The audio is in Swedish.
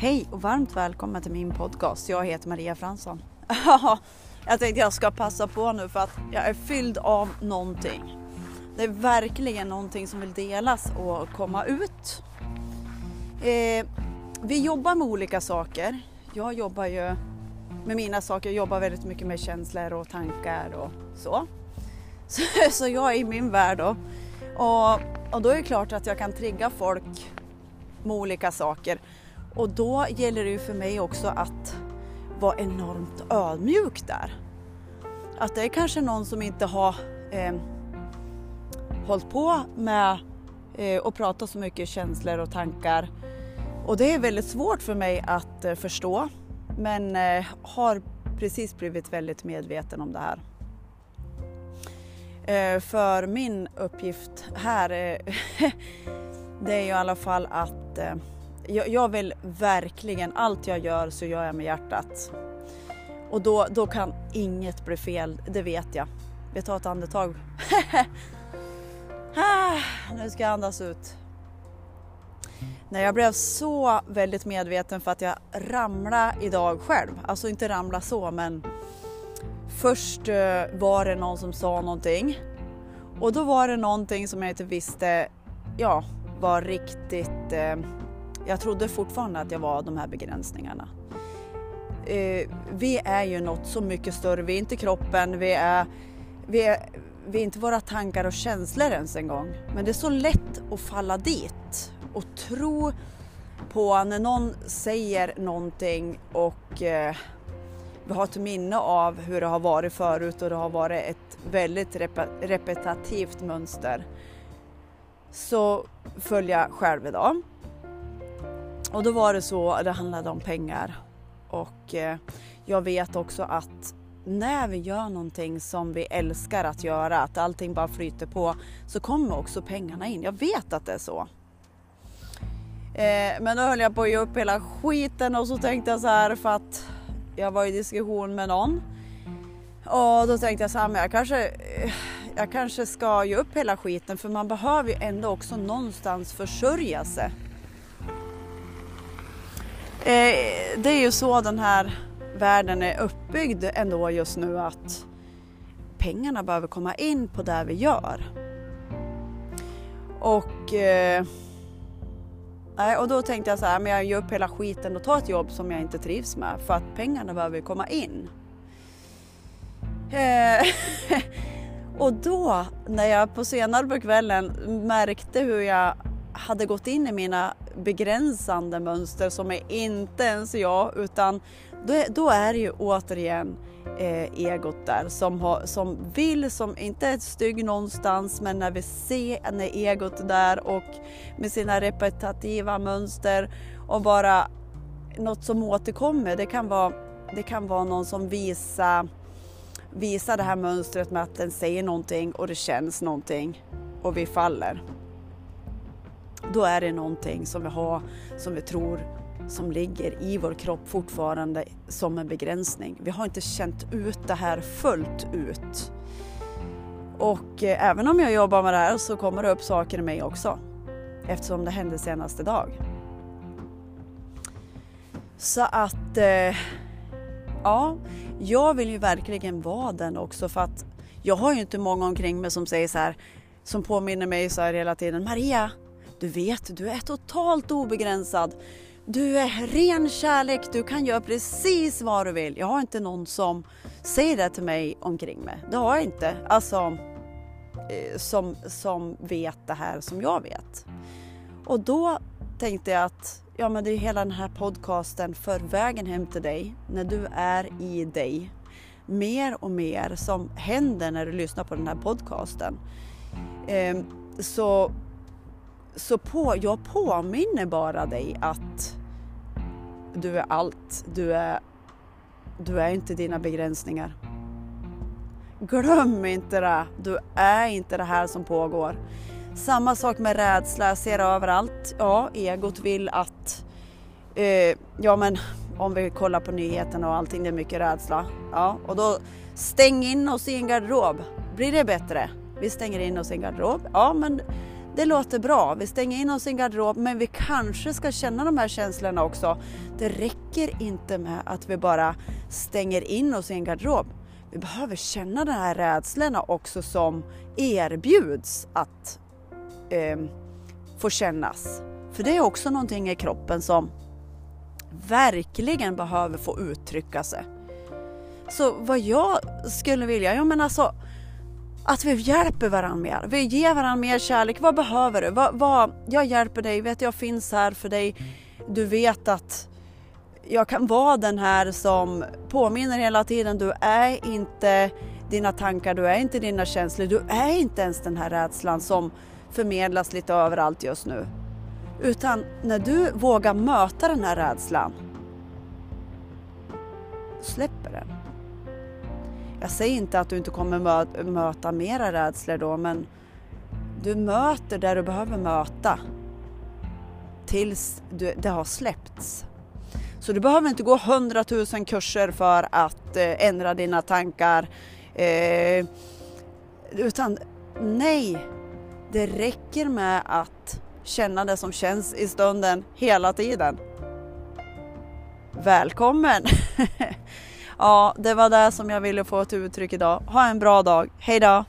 Hej och varmt välkommen till min podcast. Jag heter Maria Fransson. jag tänkte jag ska passa på nu för att jag är fylld av någonting. Det är verkligen någonting som vill delas och komma ut. Eh, vi jobbar med olika saker. Jag jobbar ju med mina saker, jag jobbar väldigt mycket med känslor och tankar och så. Så, så jag är i min värld då. Och, och då är det klart att jag kan trigga folk med olika saker. Och då gäller det ju för mig också att vara enormt ödmjuk där. Att det är kanske någon som inte har eh, hållit på med eh, att prata så mycket känslor och tankar. Och det är väldigt svårt för mig att eh, förstå. Men eh, har precis blivit väldigt medveten om det här. Eh, för min uppgift här, eh, det är ju i alla fall att eh, jag, jag vill verkligen, allt jag gör så gör jag med hjärtat. Och då, då kan inget bli fel, det vet jag. Vi tar ett andetag. Ah, nu ska jag andas ut. Nej, jag blev så väldigt medveten för att jag ramlade idag själv. Alltså inte ramla så men först eh, var det någon som sa någonting och då var det någonting som jag inte visste ja, var riktigt eh, jag trodde fortfarande att jag var de här begränsningarna. Eh, vi är ju något så mycket större. Vi är inte kroppen, vi är, vi är, vi är inte våra tankar och känslor ens en gång. Men det är så lätt att falla dit och tro på när någon säger någonting och eh, vi har ett minne av hur det har varit förut och det har varit ett väldigt rep repetitivt mönster. Så följer jag själv idag. Och då var det så, det handlade om pengar. Och eh, jag vet också att när vi gör någonting som vi älskar att göra, att allting bara flyter på, så kommer också pengarna in. Jag vet att det är så. Eh, men då höll jag på att ge upp hela skiten och så tänkte jag så här för att jag var i diskussion med någon. Och då tänkte jag så här, men jag kanske, jag kanske ska ge upp hela skiten för man behöver ju ändå också någonstans försörja sig. Eh, det är ju så den här världen är uppbyggd ändå just nu att pengarna behöver komma in på det vi gör. Och, eh, och då tänkte jag så här, men jag ger upp hela skiten och tar ett jobb som jag inte trivs med för att pengarna behöver komma in. Eh, och då när jag på senare på kvällen märkte hur jag hade gått in i mina begränsande mönster som är inte ens jag utan då, då är det ju återigen eh, egot där som, har, som vill, som inte är stygg någonstans men när vi ser när egot där och med sina repetitiva mönster och bara något som återkommer. Det kan vara, det kan vara någon som visar, visar det här mönstret med att den säger någonting och det känns någonting och vi faller då är det någonting som vi har, som vi tror som ligger i vår kropp fortfarande som en begränsning. Vi har inte känt ut det här fullt ut. Och eh, även om jag jobbar med det här så kommer det upp saker i mig också eftersom det hände senaste dag. Så att eh, ja, jag vill ju verkligen vara den också för att jag har ju inte många omkring mig som säger så här som påminner mig så här hela tiden Maria, du vet, du är totalt obegränsad. Du är ren kärlek, du kan göra precis vad du vill. Jag har inte någon som säger det till mig omkring mig. Det har jag inte. Alltså, eh, som, som vet det här som jag vet. Och då tänkte jag att ja, men det är hela den här podcasten för vägen hem till dig, när du är i dig. Mer och mer som händer när du lyssnar på den här podcasten. Eh, så så på, jag påminner bara dig att du är allt. Du är, du är inte dina begränsningar. Glöm inte det. Du är inte det här som pågår. Samma sak med rädsla. Jag ser överallt. Ja, egot vill att... Eh, ja, men om vi kollar på nyheterna och allting, det är mycket rädsla. Ja, och då stäng in oss i en garderob. Blir det bättre? Vi stänger in oss i en garderob. Ja, men det låter bra, vi stänger in oss i en garderob men vi kanske ska känna de här känslorna också. Det räcker inte med att vi bara stänger in oss i en garderob. Vi behöver känna de här rädslorna också som erbjuds att eh, få kännas. För det är också någonting i kroppen som verkligen behöver få uttrycka sig. Så vad jag skulle vilja, ja men alltså att vi hjälper varandra mer. Vi ger varandra mer kärlek. Vad behöver du? Vad, vad, jag hjälper dig, vet jag finns här för dig. Du vet att jag kan vara den här som påminner hela tiden. Du är inte dina tankar, du är inte dina känslor, du är inte ens den här rädslan som förmedlas lite överallt just nu. Utan när du vågar möta den här rädslan, släpper den. Jag säger inte att du inte kommer möta mera rädslor då, men du möter där du behöver möta tills det har släppts. Så du behöver inte gå hundratusen kurser för att eh, ändra dina tankar. Eh, utan nej, det räcker med att känna det som känns i stunden hela tiden. Välkommen! ja, det var det som jag ville få till uttryck idag. Ha en bra dag. Hej då!